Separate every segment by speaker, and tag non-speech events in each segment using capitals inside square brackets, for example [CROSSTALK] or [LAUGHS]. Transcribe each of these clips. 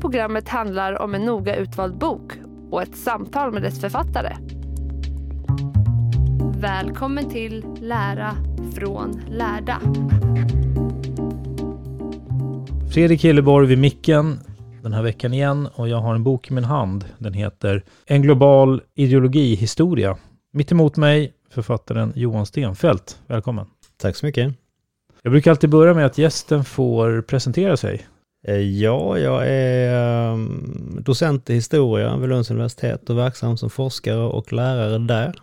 Speaker 1: programmet handlar om en noga utvald bok och ett samtal med dess författare. Välkommen till Lära från lärda.
Speaker 2: Fredrik Hilleborg vid micken den här veckan igen och jag har en bok i min hand. Den heter En global ideologihistoria. Mitt emot mig författaren Johan Stenfeldt. Välkommen.
Speaker 3: Tack så mycket.
Speaker 2: Jag brukar alltid börja med att gästen får presentera sig.
Speaker 3: Eh, ja, jag är ehm, docent i historia vid Lunds universitet och verksam som forskare och lärare där.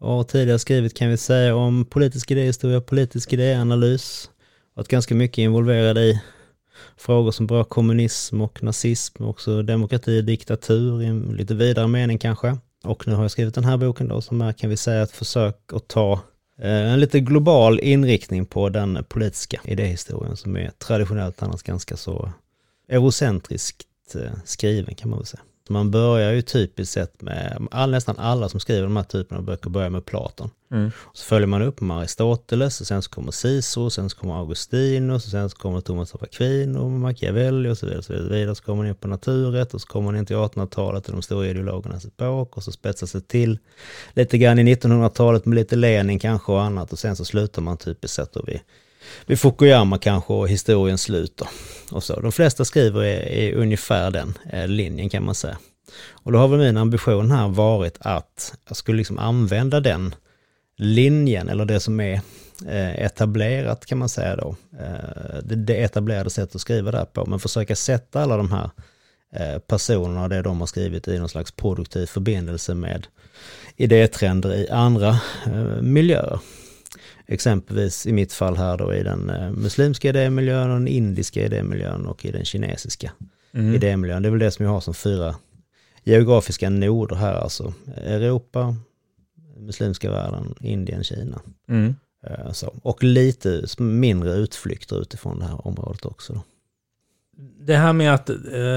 Speaker 3: Och har tidigare skrivit kan vi säga om politisk idéhistoria, politisk idéanalys. Varit ganska mycket involverad i frågor som berör kommunism och nazism, också demokrati och diktatur i en lite vidare mening kanske. Och nu har jag skrivit den här boken då som är, kan vi säga, ett försök att ta Eh, en lite global inriktning på den politiska idéhistorien som är traditionellt annars ganska så eurocentriskt eh, skriven kan man väl säga. Man börjar ju typiskt sett med, all, nästan alla som skriver de här typerna av böcker börjar med Platon. Mm. Så följer man upp med Aristoteles, och sen så kommer Cicero, sen så kommer Augustinus, och sen så kommer Thomas av Aquino, och Machiavelli och så vidare. Och så vidare. Så kommer man in på naturrätt och så kommer man in till 1800-talet och de stora ideologernas epok och så spetsar sig till lite grann i 1900-talet med lite Lenin kanske och annat och sen så slutar man typiskt sett då vid vid Fukuyama kanske och historiens slut då. Och så. De flesta skriver i, i ungefär den eh, linjen kan man säga. Och då har väl min ambition här varit att jag skulle liksom använda den linjen eller det som är eh, etablerat kan man säga då. Eh, det, det etablerade sättet att skriva där på, men försöka sätta alla de här eh, personerna och det de har skrivit i någon slags produktiv förbindelse med idétrender i andra eh, miljöer. Exempelvis i mitt fall här då i den eh, muslimska idémiljön, och den indiska idémiljön och i den kinesiska mm. idémiljön. Det är väl det som jag har som fyra geografiska noder här alltså. Europa, muslimska världen, Indien, Kina. Mm. Eh, så. Och lite mindre utflykter utifrån det här området också. Då.
Speaker 2: Det här med att eh,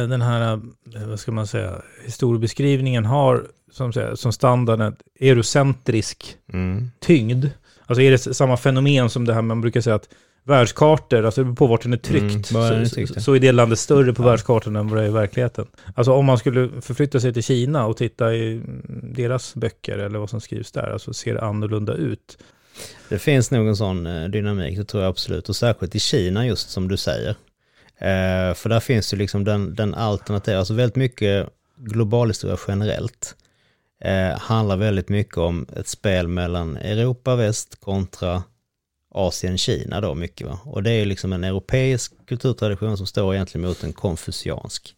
Speaker 2: den här, vad ska man säga, historiebeskrivningen har som, som standard en eurocentrisk mm. tyngd. Alltså är det samma fenomen som det här man brukar säga att världskartor, alltså på vart den är tryckt, mm, så, så, så, är det landet större på ja. världskartan än vad det är i verkligheten. Alltså om man skulle förflytta sig till Kina och titta i deras böcker eller vad som skrivs där, alltså ser det annorlunda ut.
Speaker 3: Det finns nog en sån eh, dynamik, det tror jag absolut, och särskilt i Kina just som du säger. Eh, för där finns ju liksom den, den alternativa, alltså väldigt mycket globalhistoria generellt eh, handlar väldigt mycket om ett spel mellan Europa, väst kontra Asien, Kina då mycket va. Och det är liksom en europeisk kulturtradition som står egentligen mot en konfuciansk.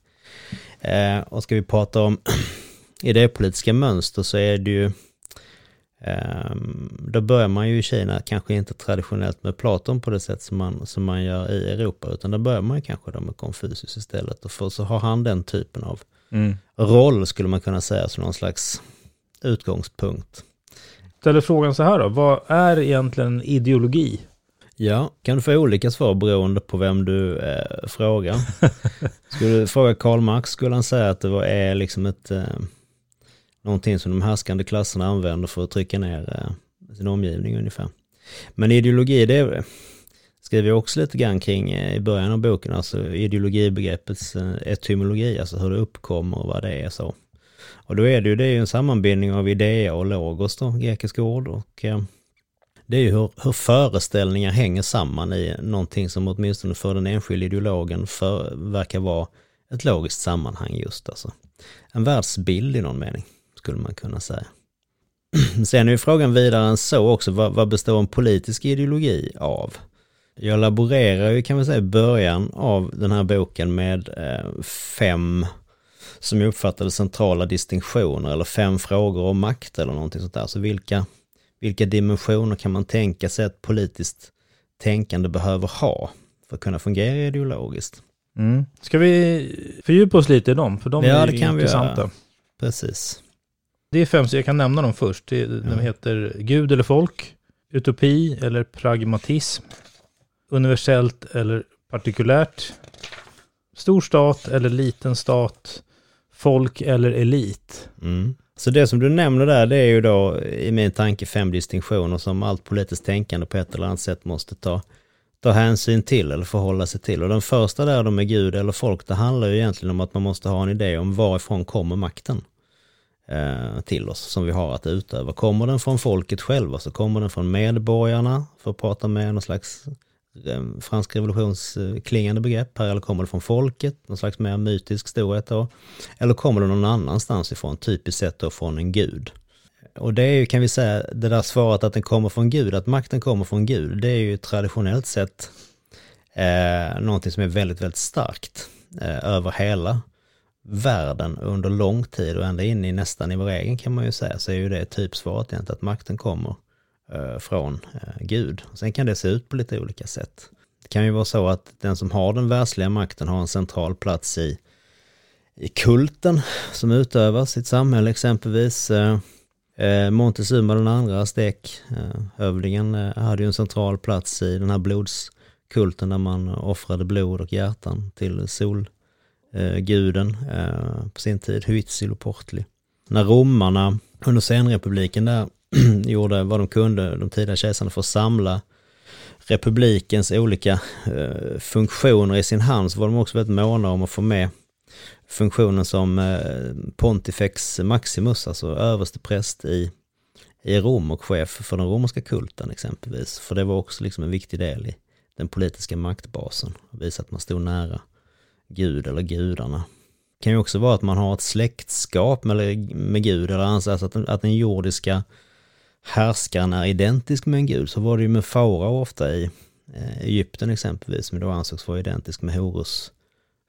Speaker 3: Eh, och ska vi prata om [CLEARS THROAT] idépolitiska mönster så är det ju eh, då börjar man ju i Kina kanske inte traditionellt med Platon på det sätt som man, som man gör i Europa, utan då börjar man ju kanske då med Konfucius istället. Och för så har han den typen av mm. roll, skulle man kunna säga, som någon slags utgångspunkt
Speaker 2: ställer frågan så här då, vad är egentligen ideologi?
Speaker 3: Ja, kan du få olika svar beroende på vem du eh, frågar. [LAUGHS] Skulle du fråga Karl Marx skulle han säga att det var, är liksom ett, eh, någonting som de härskande klasserna använder för att trycka ner eh, sin omgivning ungefär. Men ideologi, det skriver jag också lite grann kring eh, i början av boken, alltså ideologibegreppets eh, etymologi, alltså hur det uppkommer och vad det är så. Och då är det ju, det är ju en sammanbindning av idea och logos då, grekiska ord. Och eh, det är ju hur, hur föreställningar hänger samman i någonting som åtminstone för den enskilde ideologen för, verkar vara ett logiskt sammanhang just alltså. En världsbild i någon mening, skulle man kunna säga. [CLEARS THROAT] Sen är ju frågan vidare än så också, vad, vad består en politisk ideologi av? Jag laborerar ju kan man säga i början av den här boken med eh, fem som jag uppfattade centrala distinktioner eller fem frågor om makt eller någonting sånt där. Så vilka, vilka dimensioner kan man tänka sig att politiskt tänkande behöver ha för att kunna fungera ideologiskt?
Speaker 2: Mm. Ska vi fördjupa oss lite i dem? För de ja, är det kan intressanta. Vi göra.
Speaker 3: Precis.
Speaker 2: Det är fem, så jag kan nämna dem först. Det, de heter Gud eller folk, utopi eller pragmatism, universellt eller partikulärt, stor stat eller liten stat, folk eller elit.
Speaker 3: Mm. Så det som du nämner där, det är ju då i min tanke fem distinktioner som allt politiskt tänkande på ett eller annat sätt måste ta, ta hänsyn till eller förhålla sig till. Och den första där då med Gud eller folk, det handlar ju egentligen om att man måste ha en idé om varifrån kommer makten eh, till oss som vi har att utöva. Kommer den från folket själva så kommer den från medborgarna, för att prata med någon slags eh, Eh, fransk revolutionsklingande begrepp här, eller kommer det från folket, någon slags mer mytisk storhet då? Eller kommer det någon annanstans ifrån, typiskt sett då från en gud? Och det är ju, kan vi säga, det där svaret att den kommer från Gud, att makten kommer från Gud, det är ju traditionellt sett eh, någonting som är väldigt, väldigt starkt eh, över hela världen under lång tid och ända in i nästan i vår egen kan man ju säga, så är ju det typsvaret egentligen att makten kommer Eh, från eh, Gud. Sen kan det se ut på lite olika sätt. Det kan ju vara så att den som har den världsliga makten har en central plats i, i kulten som utövas i ett samhälle exempelvis. Eh, eh Montezuma den andra, aztekhövdingen eh, hade ju en central plats i den här blodskulten där man offrade blod och hjärtan till solguden eh, på sin tid, Huitzilopochtli. När romarna under senrepubliken där [CLEARS THROAT] gjorde vad de kunde, de tidiga kejsarna, för att samla republikens olika eh, funktioner i sin hand så var de också väldigt måna om att få med funktionen som eh, Pontifex Maximus, alltså överste präst i, i Rom och chef för den romerska kulten exempelvis. För det var också liksom en viktig del i den politiska maktbasen. Att visa att man stod nära Gud eller gudarna. Det kan ju också vara att man har ett släktskap med, med Gud eller anses att, att den jordiska härskaren är identisk med en gud. Så var det ju med farao ofta i eh, Egypten exempelvis, som då ansågs vara identisk med Horus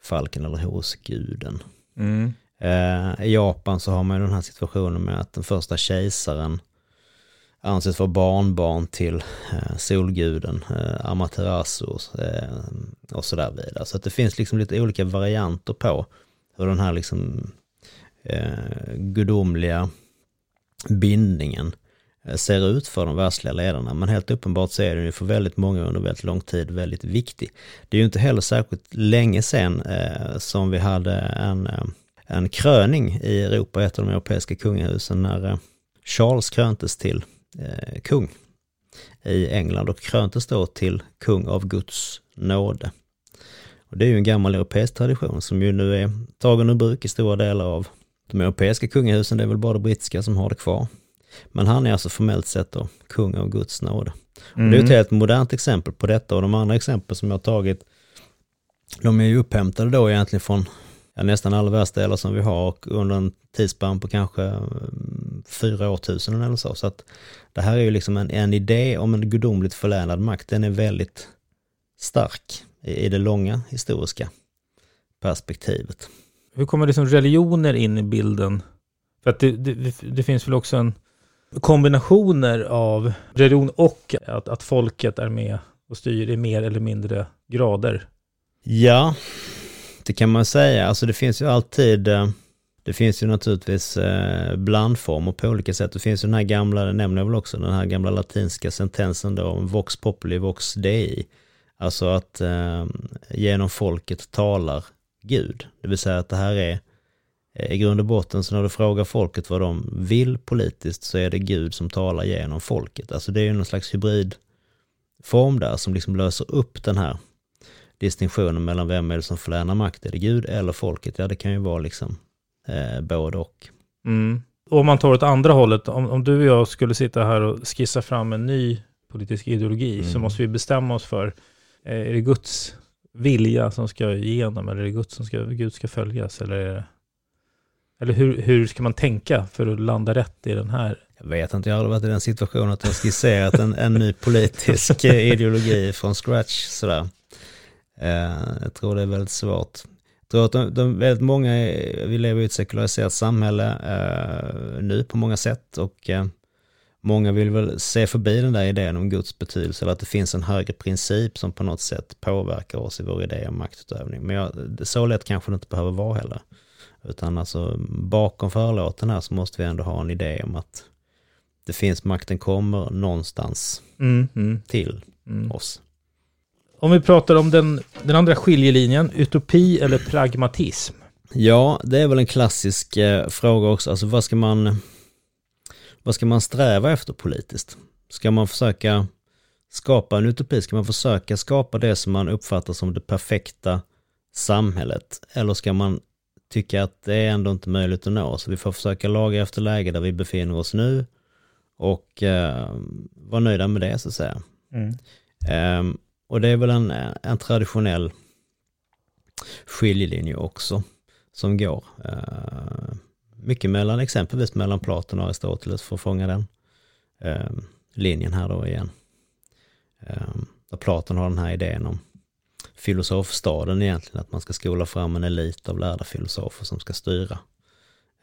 Speaker 3: falken eller hos guden. Mm. Eh, I Japan så har man ju den här situationen med att den första kejsaren anses vara barnbarn till eh, solguden Amaterasu och sådär vidare. Så att det finns liksom lite olika varianter på hur den här liksom gudomliga bindningen Eh, ser ut för de världsliga ledarna. Men helt uppenbart så är den ju för väldigt många under väldigt lång tid väldigt viktig. Det är ju inte heller särskilt länge sedan eh, som vi hade en, eh, en kröning i Europa, ett av de europeiska kungahusen, när eh, Charles kröntes till eh, kung i England och kröntes då till kung av Guds nåde. Och det är ju en gammal europeisk tradition som ju nu är tagen ur bruk i stora delar av de europeiska kungahusen. Det är väl bara det brittiska som har det kvar. Men han är alltså formellt sett då kung av Guds nåde. Mm. Det är ett helt modernt exempel på detta och de andra exempel som jag har tagit, de är ju upphämtade då egentligen från ja, nästan alla världsdelar som vi har och under en tidsspann på kanske mm, fyra årtusenden eller så. Så att det här är ju liksom en, en idé om en gudomligt förlänad makt, den är väldigt stark i, i det långa historiska perspektivet.
Speaker 2: Hur kommer liksom religioner in i bilden? För att det, det, det finns väl också en kombinationer av religion och att, att folket är med och styr i mer eller mindre grader.
Speaker 3: Ja, det kan man säga. Alltså det finns ju alltid, eh, det finns ju naturligtvis eh, blandformer på olika sätt. Det finns ju den här gamla, det nämner jag väl också, den här gamla latinska sentensen då om vox populi vox dei. Alltså att eh, genom folket talar Gud. Det vill säga att det här är i grund och botten så när du frågar folket vad de vill politiskt så är det Gud som talar genom folket. Alltså det är ju någon slags hybridform där som liksom löser upp den här distinktionen mellan vem är det som förlänar makt, är det Gud eller folket? Ja, det kan ju vara liksom eh, både och.
Speaker 2: Mm. Om man tar åt andra hållet, om, om du och jag skulle sitta här och skissa fram en ny politisk ideologi mm. så måste vi bestämma oss för, eh, är det Guds vilja som ska igenom eller är det Gud som ska, Gud ska följas eller är det eller hur, hur ska man tänka för att landa rätt i den här?
Speaker 3: Jag vet inte, jag har varit i den situationen att jag skisserat en, en ny politisk eh, ideologi från scratch sådär. Eh, jag tror det är väldigt svårt. Jag tror att de, de väldigt många, eh, vi lever i ett sekulariserat samhälle nu på många sätt och många vill väl se förbi den där idén om Guds betydelse eller att det finns en högre princip som på något sätt påverkar oss i vår idé om maktutövning. Men jag, så lätt kanske det inte behöver vara heller. Utan alltså bakom förlåten här så måste vi ändå ha en idé om att det finns, makten kommer någonstans mm, mm, till mm. oss.
Speaker 2: Om vi pratar om den, den andra skiljelinjen, utopi eller pragmatism?
Speaker 3: Ja, det är väl en klassisk eh, fråga också. Alltså vad ska man, vad ska man sträva efter politiskt? Ska man försöka skapa en utopi? Ska man försöka skapa det som man uppfattar som det perfekta samhället? Eller ska man tycka att det är ändå inte möjligt att nå? Så vi får försöka laga efter läge där vi befinner oss nu och eh, vara nöjda med det så att säga. Mm. Eh, och det är väl en, en traditionell skiljelinje också som går. Eh, mycket mellan, exempelvis mellan Platon och Aristoteles för att fånga den eh, linjen här då igen. Där Platon har den här idén om filosofstaden egentligen, att man ska skola fram en elit av lärda filosofer som ska styra.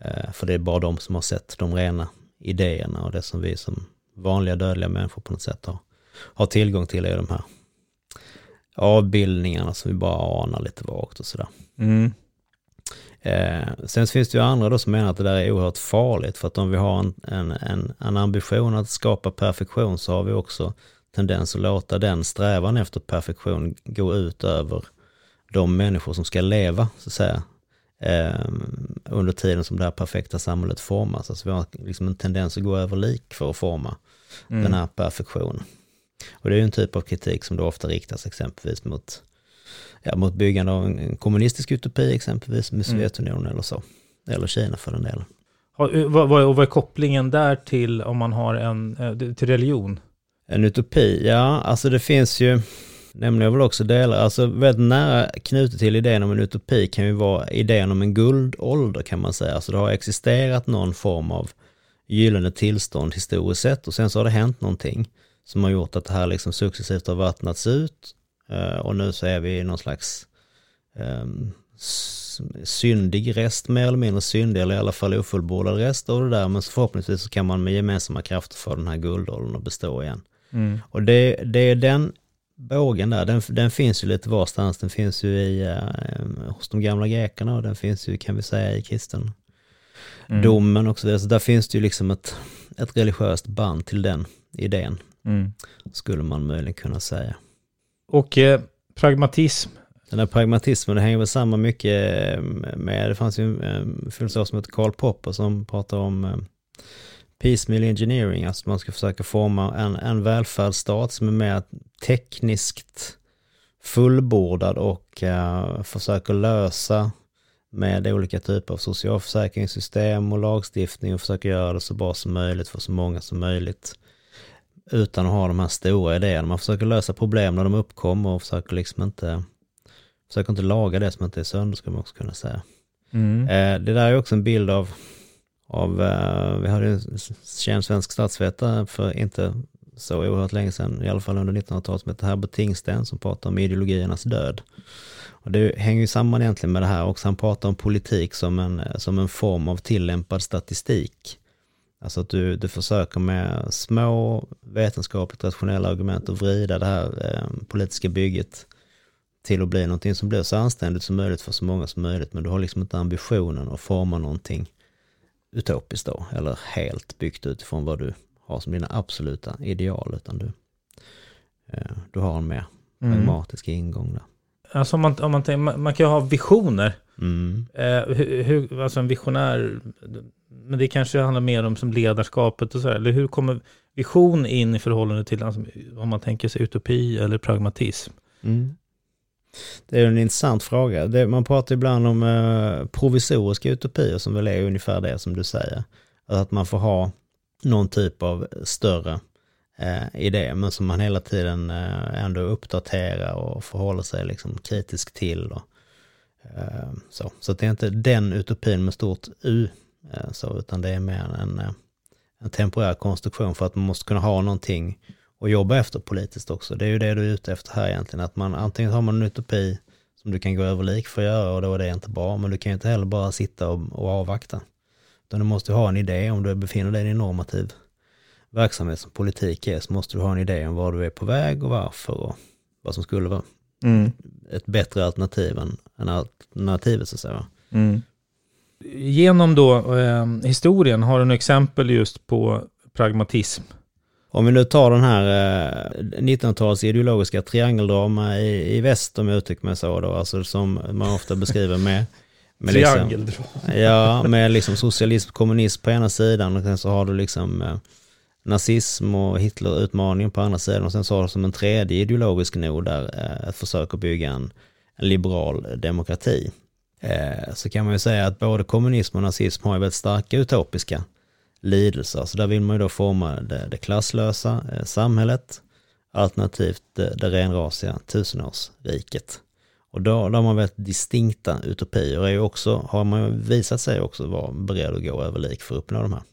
Speaker 3: Eh, för det är bara de som har sett de rena idéerna och det som vi som vanliga dödliga människor på något sätt har, har tillgång till är de här avbildningarna som vi bara anar lite vagt och sådär. Mm. Eh, sen finns det ju andra då som menar att det där är oerhört farligt för att om vi har en, en, en, en ambition att skapa perfektion så har vi också tendens att låta den strävan efter perfektion gå ut över de människor som ska leva, så att säga, eh, under tiden som det här perfekta samhället formas. Alltså vi har liksom en tendens att gå över lik för att forma mm. den här perfektionen. Och det är ju en typ av kritik som då ofta riktas exempelvis mot, ja, mot byggande av en kommunistisk utopi exempelvis med mm. Sovjetunionen mm. eller så. Eller Kina för den delen.
Speaker 2: Och vad, vad är kopplingen där till om man har en, eh, till religion?
Speaker 3: En utopi, ja, alltså det finns ju, nämner jag väl också delar, alltså väldigt nära knutet till idén om en utopi kan ju vara idén om en guldålder kan man säga. Alltså det har existerat någon form av gyllene tillstånd historiskt sett och sen så har det hänt någonting som har gjort att det här liksom successivt har vattnats ut eh, och nu så är vi i någon slags um, syndig rest, mer eller mindre syndig eller i alla fall ofullbordad rest av det där men så förhoppningsvis så kan man med gemensamma krafter få den här guldåldern att bestå igen. Mm. Och det, det är den bågen där, den, den finns ju lite varstans. Den finns ju i, uh, hos de gamla grekerna och den finns ju, kan vi säga, i kristen mm. domen och så vidare. Så där finns det ju liksom ett, ett religiöst band till den idén, mm. skulle man möjligen kunna säga.
Speaker 2: Och eh, pragmatism?
Speaker 3: Den här pragmatismen, det hänger väl samman mycket eh, med, det fanns ju en filosof som heter Karl Popper som pratar om eh, piecemeal engineering, alltså man ska försöka forma en, en välfärdsstat som är mer tekniskt fullbordad och uh, försöker lösa med olika typer av socialförsäkringssystem och lagstiftning och försöker göra det så bra som möjligt för så många som möjligt. Utan att ha de här stora idéerna. Man försöker lösa problem när de uppkommer och försöker liksom inte, försöker inte laga det som inte är sönder, ska man också kunna säga. Mm. Eh, det där är också en bild av av, eh, vi hade en känd svensk statsvetare för inte så oerhört länge sedan, i alla fall under 1900-talet, som heter Herbert Tingsten, som pratar om ideologiernas död. Och det hänger ju samman egentligen med det här också. Han pratar om politik som en, som en form av tillämpad statistik. Alltså att du, du försöker med små vetenskapligt rationella argument att vrida det här eh, politiska bygget till att bli någonting som blir så anständigt som möjligt för så många som möjligt. Men du har liksom inte ambitionen att forma någonting utopiskt då, eller helt byggt utifrån vad du har som dina absoluta ideal, utan du, eh, du har en mer mm. pragmatisk ingång där.
Speaker 2: Alltså om man, om man, tänker, man kan ju ha visioner. Mm. Eh, hur, hur, alltså en visionär, men det kanske handlar mer om som ledarskapet och så här, eller hur kommer vision in i förhållande till, alltså, om man tänker sig utopi eller pragmatism? Mm.
Speaker 3: Det är en intressant fråga. Det, man pratar ibland om eh, provisoriska utopier som väl är ungefär det som du säger. Att man får ha någon typ av större eh, idé men som man hela tiden eh, ändå uppdaterar och förhåller sig liksom kritisk till. Och, eh, så. så det är inte den utopin med stort U, eh, så, utan det är mer en, eh, en temporär konstruktion för att man måste kunna ha någonting och jobba efter politiskt också. Det är ju det du är ute efter här egentligen, att man antingen har man en utopi som du kan gå över lik för att göra och då är det inte bra, men du kan ju inte heller bara sitta och, och avvakta. Utan du måste ha en idé, om du befinner dig i en normativ verksamhet som politik är, så måste du ha en idé om var du är på väg och varför och vad som skulle vara mm. ett bättre alternativ än, än alternativet så att säga. Mm.
Speaker 2: Genom då eh, historien, har du några exempel just på pragmatism?
Speaker 3: Om vi nu tar den här eh, 1900-tals ideologiska triangeldrama i, i väst, om jag uttrycker mig så då, alltså som man ofta beskriver med,
Speaker 2: med Triangeldrama. Liksom,
Speaker 3: ja, med liksom socialism, kommunism på ena sidan och sen så har du liksom eh, nazism och Hitlerutmaningen på andra sidan och sen så har det som en tredje ideologisk nod där eh, ett försök att bygga en, en liberal demokrati. Eh, så kan man ju säga att både kommunism och nazism har ju väldigt starka utopiska lidelser. Så där vill man ju då forma det, det klasslösa eh, samhället alternativt det, det renrasiga tusenårsriket. Och då, då har man väldigt distinkta utopier är ju också, har man ju visat sig också vara beredd att gå över lik för att uppnå de här.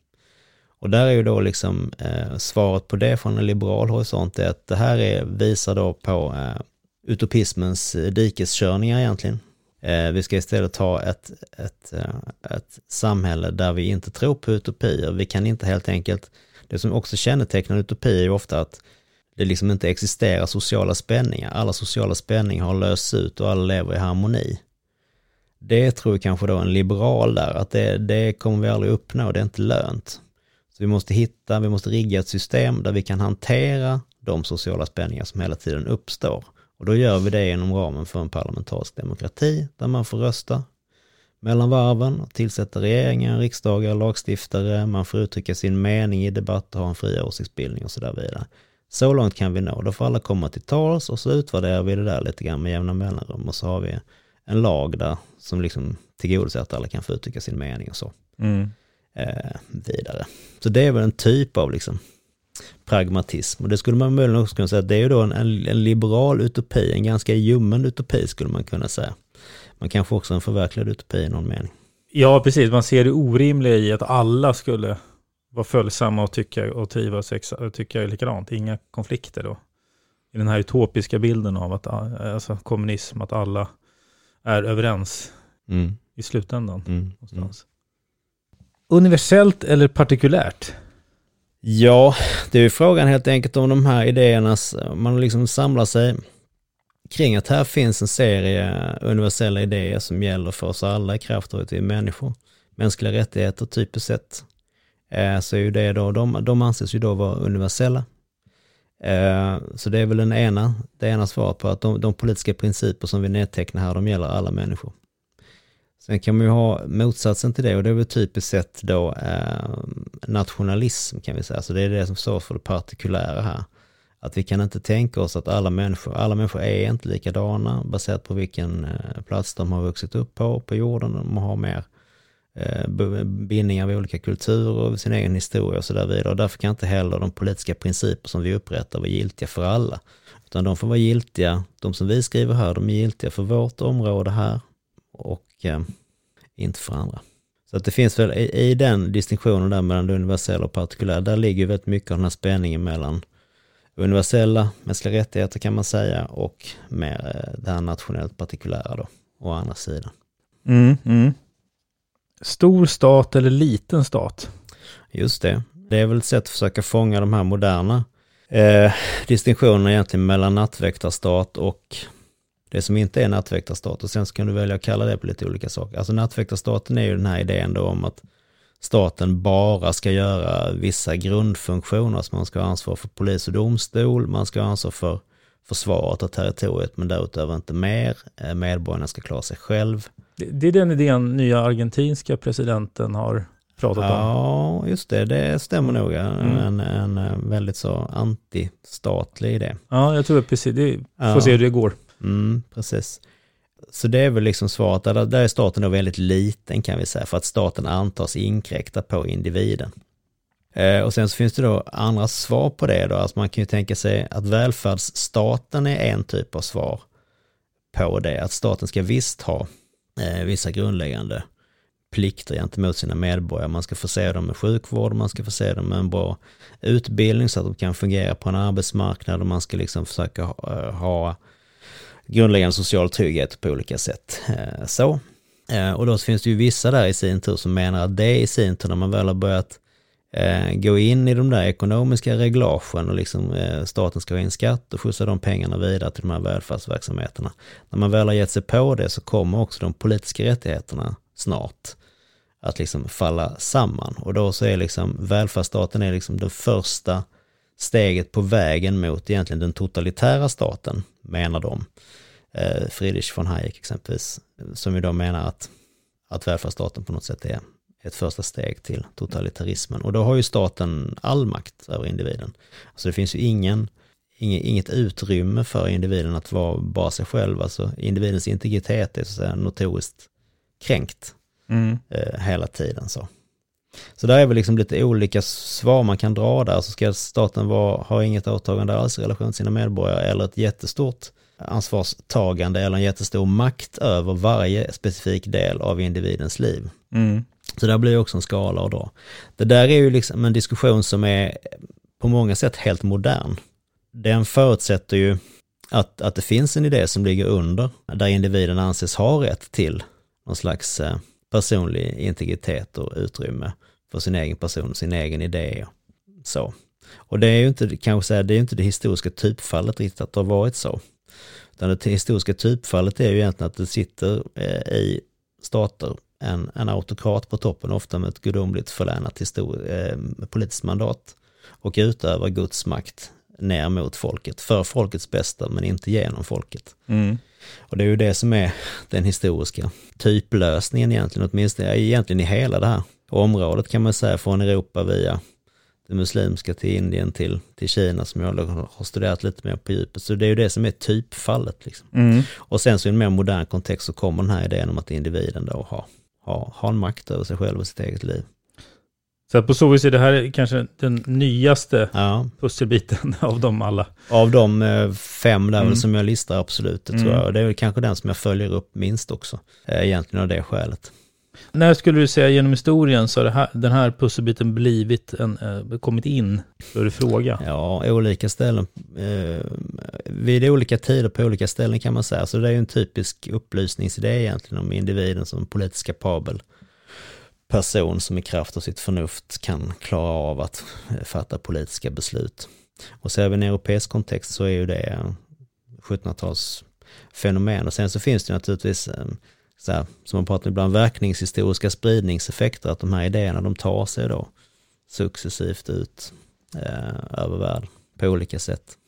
Speaker 3: Och där är ju då liksom eh, svaret på det från en liberal horisont är att det här är, visar då på eh, utopismens dikeskörningar egentligen. Eh, vi ska istället ha ett, ett, eh, ett samhälle där vi inte tror på utopier. Vi kan inte helt enkelt, det som också kännetecknar utopier är ju ofta att det liksom inte existerar sociala spänningar. Alla sociala spänningar har lösts ut och alla lever i harmoni. Det tror kanske då en liberal där, att det, det kommer vi aldrig uppnå, det är inte lönt. Så vi måste hitta, vi måste rigga ett system där vi kan hantera de sociala spänningar som hela tiden uppstår. Och då gör vi det inom ramen för en parlamentarisk demokrati där man får rösta mellan varven och tillsätta regeringar, riksdagar, lagstiftare, man får uttrycka sin mening i debatt och ha en fri åsiktsbildning och så där vidare. Så långt kan vi nå. Då får alla komma till tals och så utvärderar vi det där lite grann med jämna mellanrum och så har vi en lag där som liksom tillgodoser att alla kan få uttrycka sin mening och så. Mm. Eh, vidare. Så det är väl en typ av liksom pragmatism. Och det skulle man möjligen också kunna säga att det är ju då en, en, liberal utopi, en ganska ljummen utopi skulle man kunna säga. Man kanske också en förverkligad utopi i någon mening.
Speaker 2: Ja, precis. Man ser det orimliga i att alla skulle vara följsamma och tycka och trivas och tycka likadant. Inga konflikter då. I den här utopiska bilden av att alltså kommunism, att alla är överens mm. i slutändan. Mm. Mm. Universellt eller partikulärt?
Speaker 3: Ja, det är ju frågan helt enkelt om de här idéerna, man liksom samlar sig kring att här finns en serie universella idéer som gäller för oss alla i kraft av att vi är människor. Mänskliga rättigheter typiskt sett. Eh, så är ju det då, de, de anses ju då vara universella. Eh, så det är väl den ena, det ena svaret på att de, de politiska principer som vi nedtecknar här, de gäller alla människor. Sen kan man ju ha motsatsen till det och det är väl typiskt sett då eh, nationalism kan vi säga. Så det är det som står för det partikulära här. Att vi kan inte tänka oss att alla människor, alla människor är inte likadana baserat på vilken eh, plats de har vuxit upp på, på jorden. De har mer eh, bindningar vid olika kulturer och sin egen historia och så där vidare. Och därför kan inte heller de politiska principer som vi upprättar vara giltiga för alla. Utan de får vara giltiga, de som vi skriver här, de är giltiga för vårt område här och eh, inte för andra. Så att det finns väl i, i den distinktionen där mellan det universella och partikulära, där ligger väldigt mycket av den här spänningen mellan universella mänskliga rättigheter kan man säga och med eh, det här nationellt partikulära då, å andra sidan.
Speaker 2: Mm, mm. Stor stat eller liten stat?
Speaker 3: Just det. Det är väl ett sätt att försöka fånga de här moderna eh, distinktionerna egentligen mellan nattväktarstat och det som inte är nattväktarstat och sen så kan du välja att kalla det på lite olika saker. Alltså nattväktarstaten är ju den här idén då om att staten bara ska göra vissa grundfunktioner, alltså man ska ha ansvar för polis och domstol, man ska ha ansvar för försvaret av territoriet men därutöver inte mer, eh, medborgarna ska klara sig själv.
Speaker 2: Det, är den idén nya argentinska presidenten har pratat
Speaker 3: ja, om. Ja, just det, det stämmer nog. Mm. En, en, en väldigt så antistatlig idé.
Speaker 2: Ja, jag tror att precis, det, får ja. se hur det går.
Speaker 3: Mm, precis. Så det är väl liksom svaret, där, där är staten då väldigt liten kan vi säga, för att staten antas inkräkta på individen. Eh, och sen så finns det då andra svar på det då, alltså man kan ju tänka sig att välfärdsstaten är en typ av svar på det, att staten ska visst ha eh, vissa grundläggande plikter gentemot sina medborgare. Man ska förse dem med sjukvård, man ska förse dem med en bra utbildning så att de kan fungera på en arbetsmarknad och man ska liksom försöka eh, ha, ha grundläggande social trygghet på olika sätt. Eh, så. Eh, och då finns det ju vissa där i sin tur som menar att det i sin tur när man väl har börjat eh, gå in i de där ekonomiska reglagen och liksom staten ska ha in skatt och skjutsa de pengarna vidare till de här välfärdsverksamheterna. När man väl har gett sig på det så kommer också de politiska rättigheterna snart att liksom falla samman. Och då så är liksom välfärdsstaten är liksom den första steget på vägen mot egentligen den totalitära staten, menar de. Eh, Friedrich von Hayek exempelvis, som ju då menar att, att välfärdsstaten på något sätt är, ett första steg till totalitarismen. Och då har ju staten all makt över individen. Alltså det finns ju ingen, inget utrymme för individen att vara bara sig själv. Alltså individens integritet är så att säga notoriskt kränkt mm. eh, hela tiden. Så. Så där är väl liksom lite olika svar man kan dra där. Så ska staten vara, ha inget åtagande alls i relation till sina medborgare eller ett jättestort ansvarstagande eller en jättestor makt över varje specifik del av individens liv. Mm. Så där blir också en skala att dra. Det där är ju liksom en diskussion som är på många sätt helt modern. Den förutsätter ju att, att det finns en idé som ligger under, där individen anses ha rätt till någon slags eh, personlig integritet och utrymme för sin egen person, sin egen idé och så. Och det är ju inte, kanske säga, det är inte det historiska typfallet riktigt att det har varit så. Utan det historiska typfallet är ju egentligen att det sitter eh, i stater en, en autokrat på toppen, ofta med ett gudomligt förlänat eh, politiskt mandat och utövar Guds makt ner mot folket, för folkets bästa men inte genom folket. Mm. Och det är ju det som är den historiska typlösningen egentligen, åtminstone egentligen i hela det här området kan man säga, från Europa via det muslimska till Indien till, till Kina som jag har studerat lite mer på djupet. Så det är ju det som är typfallet. Liksom. Mm. Och sen så i en mer modern kontext så kommer den här idén om att individen då har, har, har en makt över sig själv och sitt eget liv.
Speaker 2: Så på så vis är det här kanske den nyaste ja. pusselbiten [LAUGHS] av dem alla.
Speaker 3: Av de eh, fem där mm. som jag listar absolut, det mm. tror jag. Det är kanske den som jag följer upp minst också, eh, egentligen av det skälet.
Speaker 2: När skulle du säga genom historien så har här, den här pusselbiten blivit en, äh, kommit in? Större fråga.
Speaker 3: Ja, olika ställen. Eh, vid olika tider på olika ställen kan man säga. Så det är ju en typisk upplysningsidé egentligen om individen som politisk kapabel person som i kraft av sitt förnuft kan klara av att eh, fatta politiska beslut. Och ser vi en europeisk kontext så är ju det 1700-tals fenomen. Och sen så finns det naturligtvis eh, så här, som man pratar ibland, verkningshistoriska spridningseffekter, att de här idéerna de tar sig då successivt ut eh, över världen på olika sätt.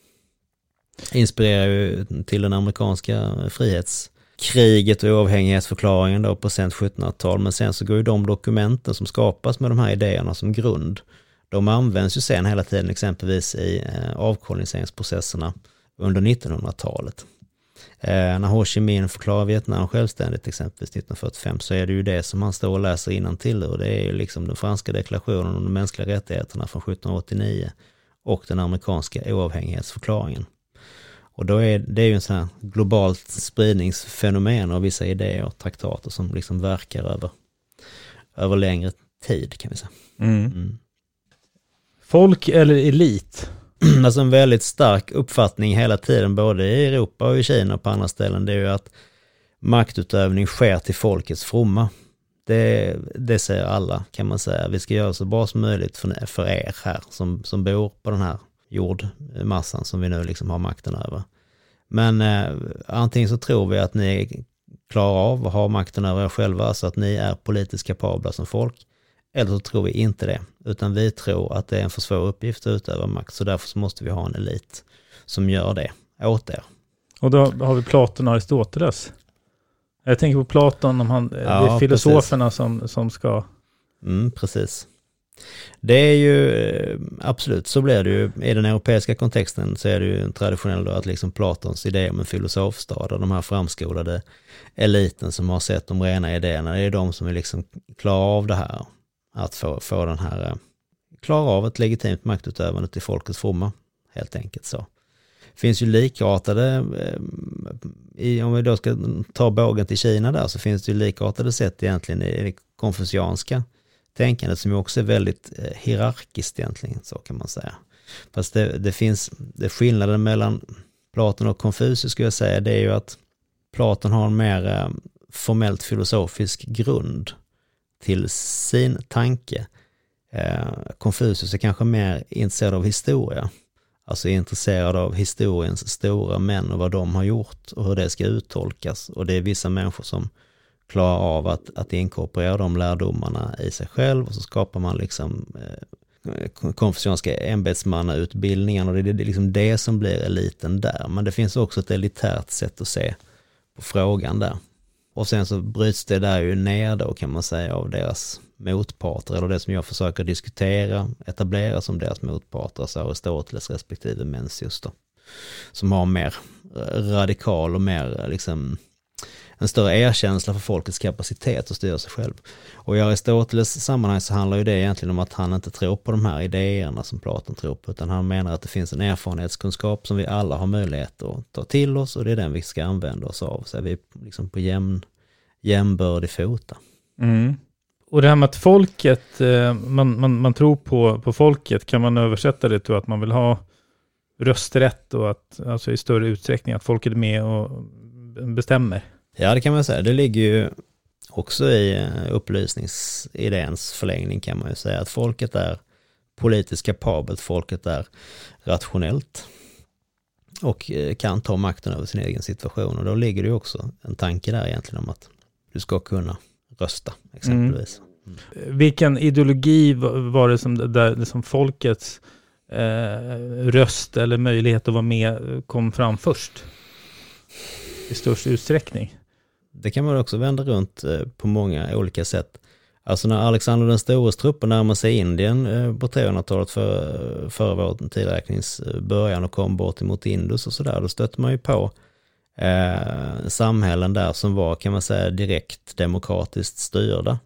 Speaker 3: Inspirerar ju till den amerikanska frihets kriget och oavhängighetsförklaringen då på sent 1700-tal, men sen så går ju de dokumenten som skapas med de här idéerna som grund, de används ju sen hela tiden exempelvis i eh, avkoloniseringsprocesserna under 1900-talet. Eh, när Ho Chi Minh förklarar Vietnam självständigt exempelvis 1945 så är det ju det som han står och läser till och det är ju liksom den franska deklarationen om de mänskliga rättigheterna från 1789 och den amerikanska oavhängighetsförklaringen. Och då är det är ju en sån här globalt spridningsfenomen av vissa idéer och traktater som liksom verkar över, över längre tid kan vi säga. Mm. Mm.
Speaker 2: Folk eller elit? [CLEARS THROAT]
Speaker 3: alltså en väldigt stark uppfattning hela tiden, både i Europa och i Kina och på andra ställen, det är ju att maktutövning sker till folkets fromma. Det, det säger alla, kan man säga. Vi ska göra så bra som möjligt för, för er här, som, som bor på den här jordmassan som vi nu liksom har makten över. Men eh, antingen så tror vi att ni klarar av att ha makten över er själva, så att ni är politiskt kapabla som folk. Eller så tror vi inte det, utan vi tror att det är en för svår uppgift att utöva makt, så därför så måste vi ha en elit som gör det åt er.
Speaker 2: Och då har vi Platon och Aristoteles. Jag tänker på Platon, om han, ja, det är filosoferna som, som ska...
Speaker 3: Mm, precis. Det är ju eh, absolut, så blir det ju. I den europeiska kontexten så är det ju traditionellt att liksom Platons idé om en filosofstad och de här framskolade eliten som har sett de rena idéerna, det är de som är liksom klara av det här att få, få den här, eh, klara av ett legitimt maktutövande till folkets fromma, helt enkelt så. Det finns ju likartade, eh, i, om vi då ska ta bågen till Kina där, så finns det ju likartade sätt egentligen i det konfucianska tänkandet som också är väldigt eh, hierarkiskt egentligen, så kan man säga. Fast det, det finns, det skillnaden mellan Platon och Konfucius skulle jag säga, det är ju att Platon har en mer eh, formellt filosofisk grund till sin tanke. Eh, Konfucius är kanske mer intresserad av historia, alltså intresserad av historiens stora män och vad de har gjort och hur det ska uttolkas. Och det är vissa människor som klarar av att, att inkorporera de lärdomarna i sig själv och så skapar man liksom eh, konfucianska ämbetsmannautbildningen och det är liksom det som blir eliten där. Men det finns också ett elitärt sätt att se på frågan där. Och sen så bryts det där ju ner då kan man säga av deras motparter, eller det som jag försöker diskutera, etablera som deras motparter, alltså Aristoteles respektive Mencius då. Som har mer eh, radikal och mer eh, liksom en större erkänsla för folkets kapacitet att styra sig själv. Och i Aristoteles sammanhang så handlar ju det egentligen om att han inte tror på de här idéerna som Platon tror på, utan han menar att det finns en erfarenhetskunskap som vi alla har möjlighet att ta till oss och det är den vi ska använda oss av. Så är vi liksom på jämn, jämnbördig fota.
Speaker 2: Mm. Och det här med att folket, eh, man, man, man tror på, på folket, kan man översätta det till att man vill ha rösträtt och att, alltså i större utsträckning, att folket är med och bestämmer?
Speaker 3: Ja, det kan man säga. Det ligger ju också i eh, upplysningsidéns förlängning kan man ju säga att folket är politiskt kapabelt, folket är rationellt och eh, kan ta makten över sin egen situation. Och då ligger det ju också en tanke där egentligen om att du ska kunna rösta exempelvis.
Speaker 2: Mm. Mm. Vilken ideologi var det som, där, som folkets eh, röst eller möjlighet att vara med eh, kom fram först? I störst utsträckning?
Speaker 3: Det kan man också vända runt eh, på många olika sätt. Alltså när Alexander den stores trupper närmar sig Indien eh, på 300-talet för, före vår tidräknings eh, början och kom bort emot Indus och sådär, då stötte man ju på eh, samhällen där som var, kan man säga, direkt demokratiskt styrda.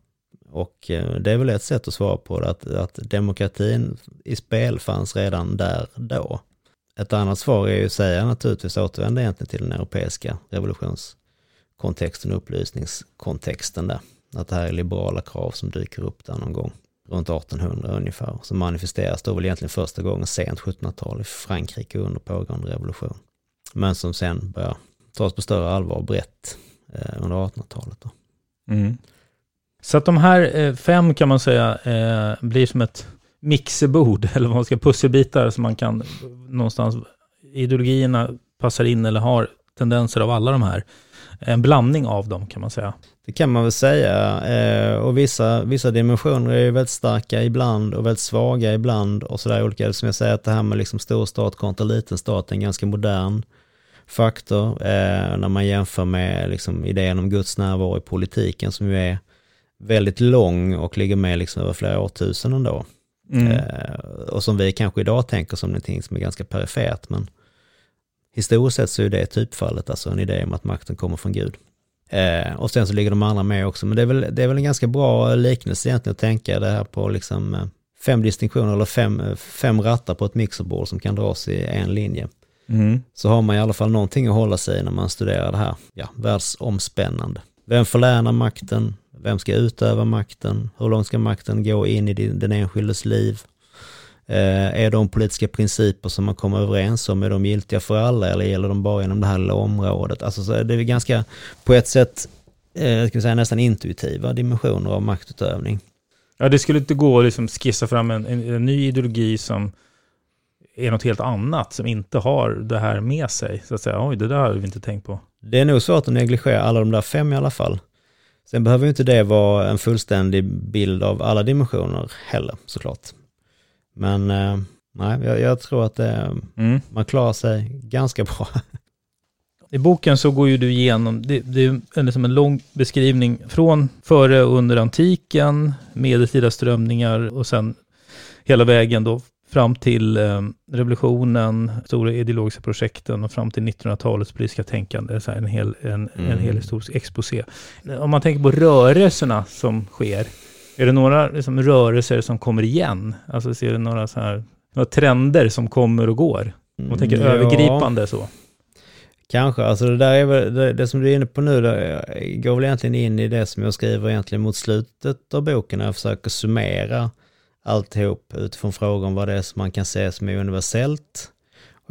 Speaker 3: Och eh, det är väl ett sätt att svara på det, att, att demokratin i spel fanns redan där då. Ett annat svar är ju att säga naturligtvis återvända egentligen till den europeiska revolutions kontexten, upplysningskontexten där. Att det här är liberala krav som dyker upp där någon gång runt 1800 ungefär. Som manifesteras då väl egentligen första gången sent 1700-tal i Frankrike under pågående revolution. Men som sen börjar tas på större allvar brett eh, under 1800-talet.
Speaker 2: Mm. Så att de här eh, fem kan man säga eh, blir som ett mixerbord, [LAUGHS] eller vad man ska, pusselbitar som man kan någonstans, ideologierna passar in eller har tendenser av alla de här en blandning av dem kan man säga.
Speaker 3: Det kan man väl säga. Eh, och vissa, vissa dimensioner är ju väldigt starka ibland och väldigt svaga ibland och sådär olika. Som jag säger att det här med liksom stor stat kontra liten stat är en ganska modern faktor eh, när man jämför med liksom idén om Guds närvaro i politiken som ju är väldigt lång och ligger med liksom över flera årtusenden då. Mm. Eh, och som vi kanske idag tänker som någonting som är ganska perifert men Historiskt sett så är det typfallet, alltså en idé om att makten kommer från Gud. Eh, och sen så ligger de andra med också, men det är, väl, det är väl en ganska bra liknelse egentligen att tänka det här på liksom eh, fem distinktioner eller fem, fem rattar på ett mixerbord som kan dras i en linje. Mm. Så har man i alla fall någonting att hålla sig i när man studerar det här, ja, världsomspännande. Vem förlänar makten? Vem ska utöva makten? Hur långt ska makten gå in i den enskildes liv? Eh, är de politiska principer som man kommer överens om, är de giltiga för alla eller gäller de bara inom det här lilla området? Alltså så det är ganska, på ett sätt, eh, ska säga, nästan intuitiva dimensioner av maktutövning.
Speaker 2: Ja, det skulle inte gå att liksom skissa fram en, en, en, ny ideologi som är något helt annat, som inte har det här med sig. Så att säga, oj, det där har vi inte tänkt på.
Speaker 3: Det är nog svårt att negligera alla de där fem i alla fall. Sen behöver inte det vara en fullständig bild av alla dimensioner heller, såklart. Men eh, nej, jag, jag, tror att det, mm. man klarar sig ganska bra.
Speaker 2: I boken så går ju du igenom, det, det är liksom en lång beskrivning från före och under antiken, medeltida strömningar och sen hela vägen då fram till eh, revolutionen, stora ideologiska projekten och fram till 1900-talets politiska tänkande. Så en, hel, en, mm. en hel historisk exposé. Om man tänker på rörelserna som sker, är det några liksom, rörelser som kommer igen? Alltså ser du några, så här, några trender som kommer och går? Om man tänker mm, ja. övergripande så.
Speaker 3: Kanske, alltså det där är väl, det, det, som du är inne på nu, det går väl egentligen in i det som jag skriver egentligen mot slutet av boken, när jag försöker summera alltihop utifrån frågan vad det är som man kan se som är universellt,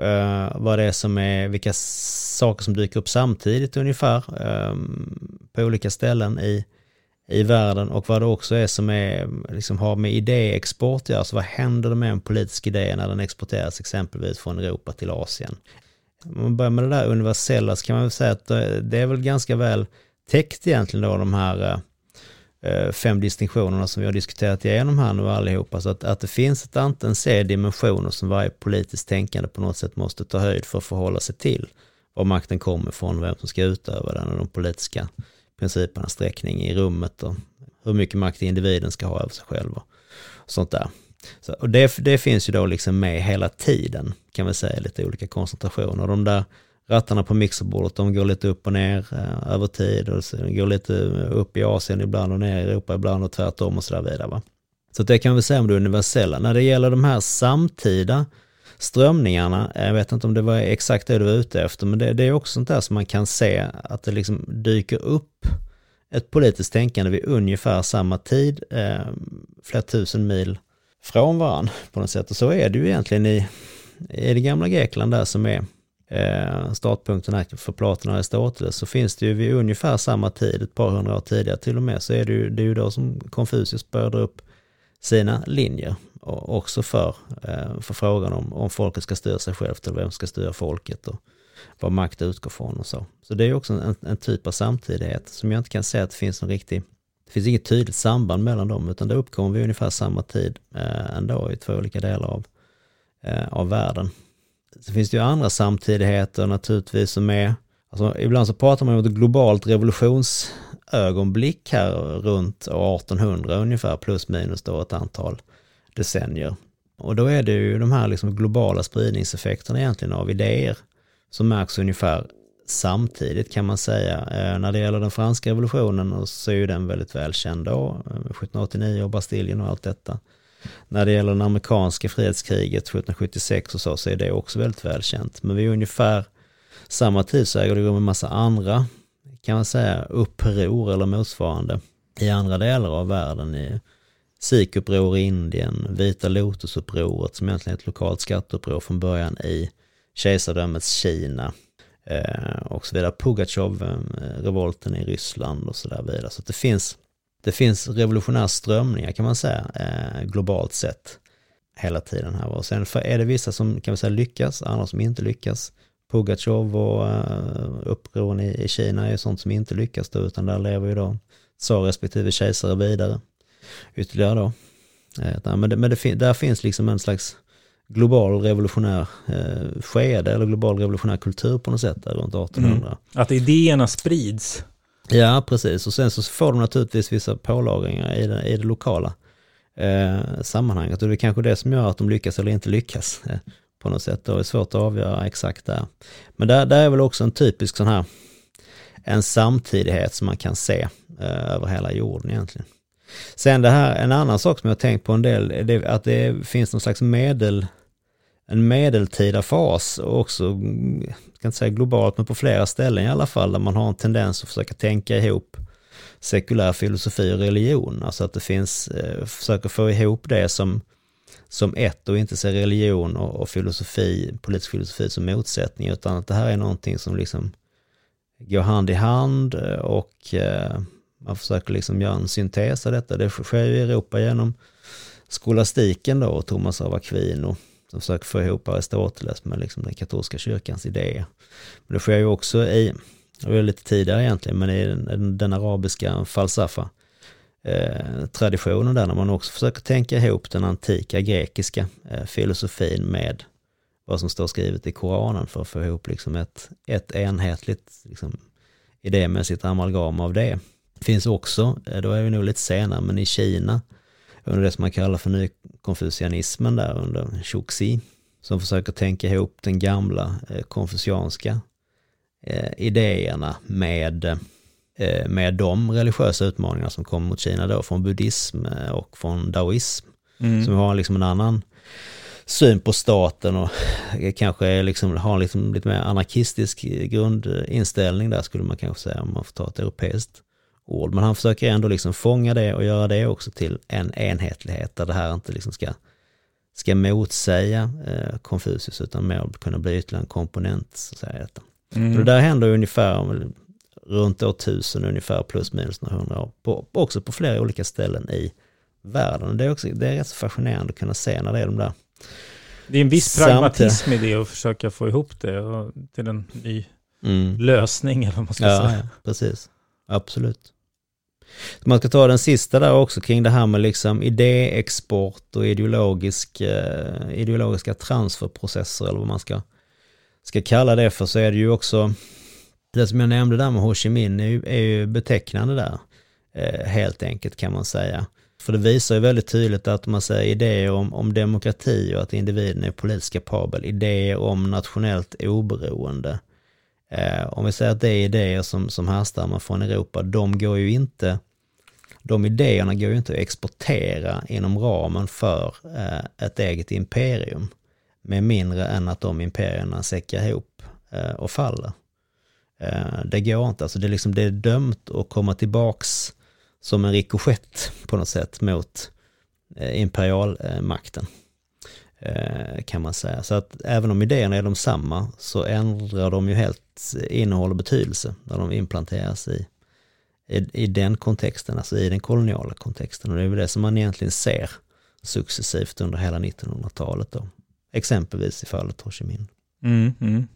Speaker 3: uh, vad det är som är, vilka saker som dyker upp samtidigt ungefär, um, på olika ställen i i världen och vad det också är som är, liksom har med idéexport att göra. Så vad händer med en politisk idé när den exporteras exempelvis från Europa till Asien? Om man börjar med det där universella så kan man väl säga att eh, det är väl ganska väl täckt egentligen då de här eh, eh, fem distinktionerna som vi har diskuterat igenom här nu allihopa. Så att, att det finns ett antal serie dimensioner som varje politiskt tänkande på något sätt måste ta höjd för att förhålla sig till. Var makten kommer ifrån, vem som ska utöva den och de politiska principernas sträckning i rummet och hur mycket makt individen ska ha över sig själv och sånt där. Så, och det, det finns ju då liksom med hela tiden, kan vi säga, lite olika koncentrationer. De där rattarna på mixerbordet, de går lite upp och ner eh, över tid och går lite upp i Asien ibland och ner i Europa ibland och tvärtom och så där vidare. Va? Så det kan vi säga om det universella. När det gäller de här samtida strömningarna, jag vet inte om det var exakt det du var ute efter, men det, det är också sånt där som man kan se att det liksom dyker upp ett politiskt tänkande vid ungefär samma tid, eh, flera tusen mil från varandra på något sätt. Och så är det ju egentligen i, i det gamla Grekland där som är eh, startpunkten här för Platon och Aristoteles så finns det ju vid ungefär samma tid, ett par hundra år tidigare till och med, så är det ju, det är ju då som Konfucius började upp sina linjer. Och också för, eh, för frågan om, om folket ska styra sig självt eller vem ska styra folket och vad makt utgår från och så. Så det är också en, en typ av samtidighet som jag inte kan säga att det finns en riktig det finns inget tydligt samband mellan dem utan det uppkommer vid ungefär samma tid eh, ändå i två olika delar av, eh, av världen. Sen finns det ju andra samtidigheter naturligtvis som är, alltså ibland så pratar man om ett globalt revolutions ögonblick här runt 1800 ungefär plus minus då ett antal decennier. Och då är det ju de här liksom globala spridningseffekterna egentligen av idéer som märks ungefär samtidigt kan man säga. Eh, när det gäller den franska revolutionen så är ju den väldigt välkänd då, eh, 1789 och Bastiljen och allt detta. När det gäller det amerikanska frihetskriget 1776 och så, så är det också väldigt välkänt. Men vid ungefär samma tid så äger det rum en massa andra, kan man säga, uppror eller motsvarande i andra delar av världen. I Sikuppror i Indien, Vita Lotusupproret som egentligen är ett lokalt skatteuppror från början i kejsardömets Kina eh, och så vidare. Pugatjov-revolten i Ryssland och så där vidare. Så det finns det finns revolutionära strömningar kan man säga, eh, globalt sett hela tiden här. Och sen är det vissa som kan man säga lyckas, andra som inte lyckas. Pugatjov och uh, upproren i, Kina är sånt som inte lyckas då, utan där lever ju då tsar respektive kejsare vidare. Ytterligare då. Eh, men det, men det, där finns liksom en slags global revolutionär eh, skede eller global revolutionär kultur på något sätt där runt 1800. Mm.
Speaker 2: Att idéerna sprids
Speaker 3: Ja, precis. Och sen så får de naturligtvis vissa pålagringar i det, i det lokala eh, sammanhanget. Och det är kanske det som gör att de lyckas eller inte lyckas eh, på något sätt. Det är svårt att avgöra exakt där. Men där, där är väl också en typisk sån här, en samtidighet som man kan se eh, över hela jorden egentligen. Sen det här, en annan sak som jag har tänkt på en del, är att det finns någon slags medel en medeltida fas och också, jag kan inte säga globalt, men på flera ställen i alla fall, där man har en tendens att försöka tänka ihop sekulär filosofi och religion. Alltså att det finns, eh, försöker få ihop det som, som ett och inte se religion och, och filosofi, politisk filosofi som motsättning, utan att det här är någonting som liksom går hand i hand eh, och eh, man försöker liksom göra en syntes av detta. Det sker ju i Europa genom skolastiken då och Thomas av Aquino som försöker få ihop Aristoteles med liksom den katolska kyrkans idéer. Men det sker ju också i, det var lite tidigare egentligen, men i den, den arabiska falsafa eh, traditionen där, när man också försöker tänka ihop den antika grekiska eh, filosofin med vad som står skrivet i Koranen för att få ihop liksom ett, ett enhetligt liksom, idémässigt amalgam av det. Finns också, eh, då är vi nog lite senare, men i Kina under det som man kallar för nykonfucianismen där under Chuxi, som försöker tänka ihop den gamla eh, konfucianska eh, idéerna med, eh, med de religiösa utmaningar som kommer mot Kina då från buddhism eh, och från daoism, mm. som har liksom en annan syn på staten och [LAUGHS] kanske liksom har liksom lite mer anarkistisk grundinställning där skulle man kanske säga om man får ta ett europeiskt ord. Men han försöker ändå liksom fånga det och göra det också till en enhetlighet där det här inte liksom ska, ska motsäga eh, Konfucius utan mer kunna bli ytterligare en komponent. Så att säga, mm. det där händer ungefär runt år tusen ungefär plus minus några hundra år. På, också på flera olika ställen i världen. Det är, också, det är rätt så fascinerande att kunna se när det är de där
Speaker 2: det är en viss pragmatism i det att försöka få ihop det till en ny mm. lösning eller vad man ska
Speaker 3: ja,
Speaker 2: säga.
Speaker 3: Ja, precis. Absolut. Man ska ta den sista där också kring det här med liksom idéexport och ideologisk, eh, ideologiska transferprocesser eller vad man ska, ska kalla det för så är det ju också det som jag nämnde där med Ho Chi Minh är ju, är ju betecknande där, eh, helt enkelt kan man säga. För det visar ju väldigt tydligt att man säger idéer om, om demokrati och att individen är politiskt kapabel, idéer om nationellt oberoende. Eh, om vi säger att det är idéer som, som härstammar från Europa, de går ju inte, de idéerna går ju inte att exportera inom ramen för eh, ett eget imperium med mindre än att de imperierna säckar ihop eh, och faller. Eh, det går inte, alltså det är, liksom, det är dömt att komma tillbaks som en rikoschett på något sätt mot eh, imperialmakten. Eh, kan man säga. Så att även om idéerna är de samma så ändrar de ju helt innehåll och betydelse när de implanteras i, i, i den kontexten, alltså i den koloniala kontexten. Och det är väl det som man egentligen ser successivt under hela 1900-talet då. Exempelvis i fallet Ho Chi Minh.
Speaker 2: Mm, mm.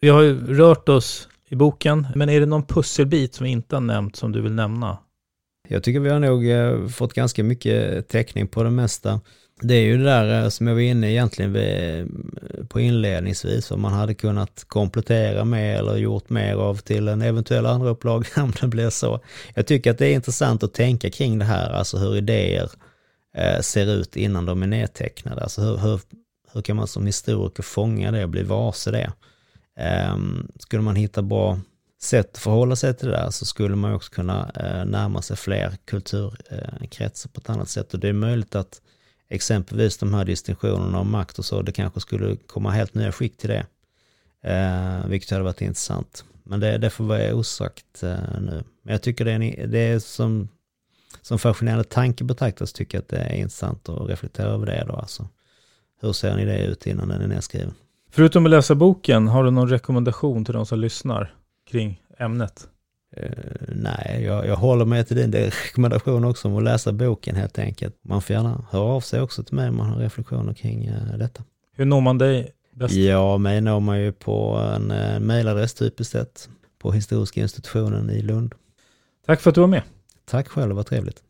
Speaker 2: Vi har ju rört oss i boken, men är det någon pusselbit som vi inte har nämnt som du vill nämna?
Speaker 3: Jag tycker vi har nog eh, fått ganska mycket täckning på det mesta. Det är ju det där eh, som jag var inne egentligen vid, eh, på inledningsvis, vad man hade kunnat komplettera med eller gjort mer av till en eventuell andra upplaga [LAUGHS] om det blir så. Jag tycker att det är intressant att tänka kring det här, alltså hur idéer ser ut innan de är nedtecknade. Alltså hur, hur, hur kan man som historiker fånga det och bli varse det? Ehm, skulle man hitta bra sätt att förhålla sig till det där så skulle man också kunna eh, närma sig fler kulturkretsar på ett annat sätt. Och det är möjligt att exempelvis de här distinktionerna om makt och så, det kanske skulle komma helt nya skick till det. Eh, vilket hade varit intressant. Men det, det får vara osagt eh, nu. Men jag tycker det är, det är som, som fascinerande tanke betraktas tycker jag att det är intressant att reflektera över det då. Alltså, hur ser en idé ut innan den är nedskriven?
Speaker 2: Förutom att läsa boken, har du någon rekommendation till de som lyssnar kring ämnet?
Speaker 3: Uh, nej, jag, jag håller mig till din rekommendation också om att läsa boken helt enkelt. Man får gärna höra av sig också till mig om man har reflektioner kring uh, detta.
Speaker 2: Hur når man dig bäst?
Speaker 3: Ja, mig når man ju på en uh, mejladress typiskt sett på Historiska institutionen i Lund.
Speaker 2: Tack för att du var med.
Speaker 3: Tack själv, vad trevligt.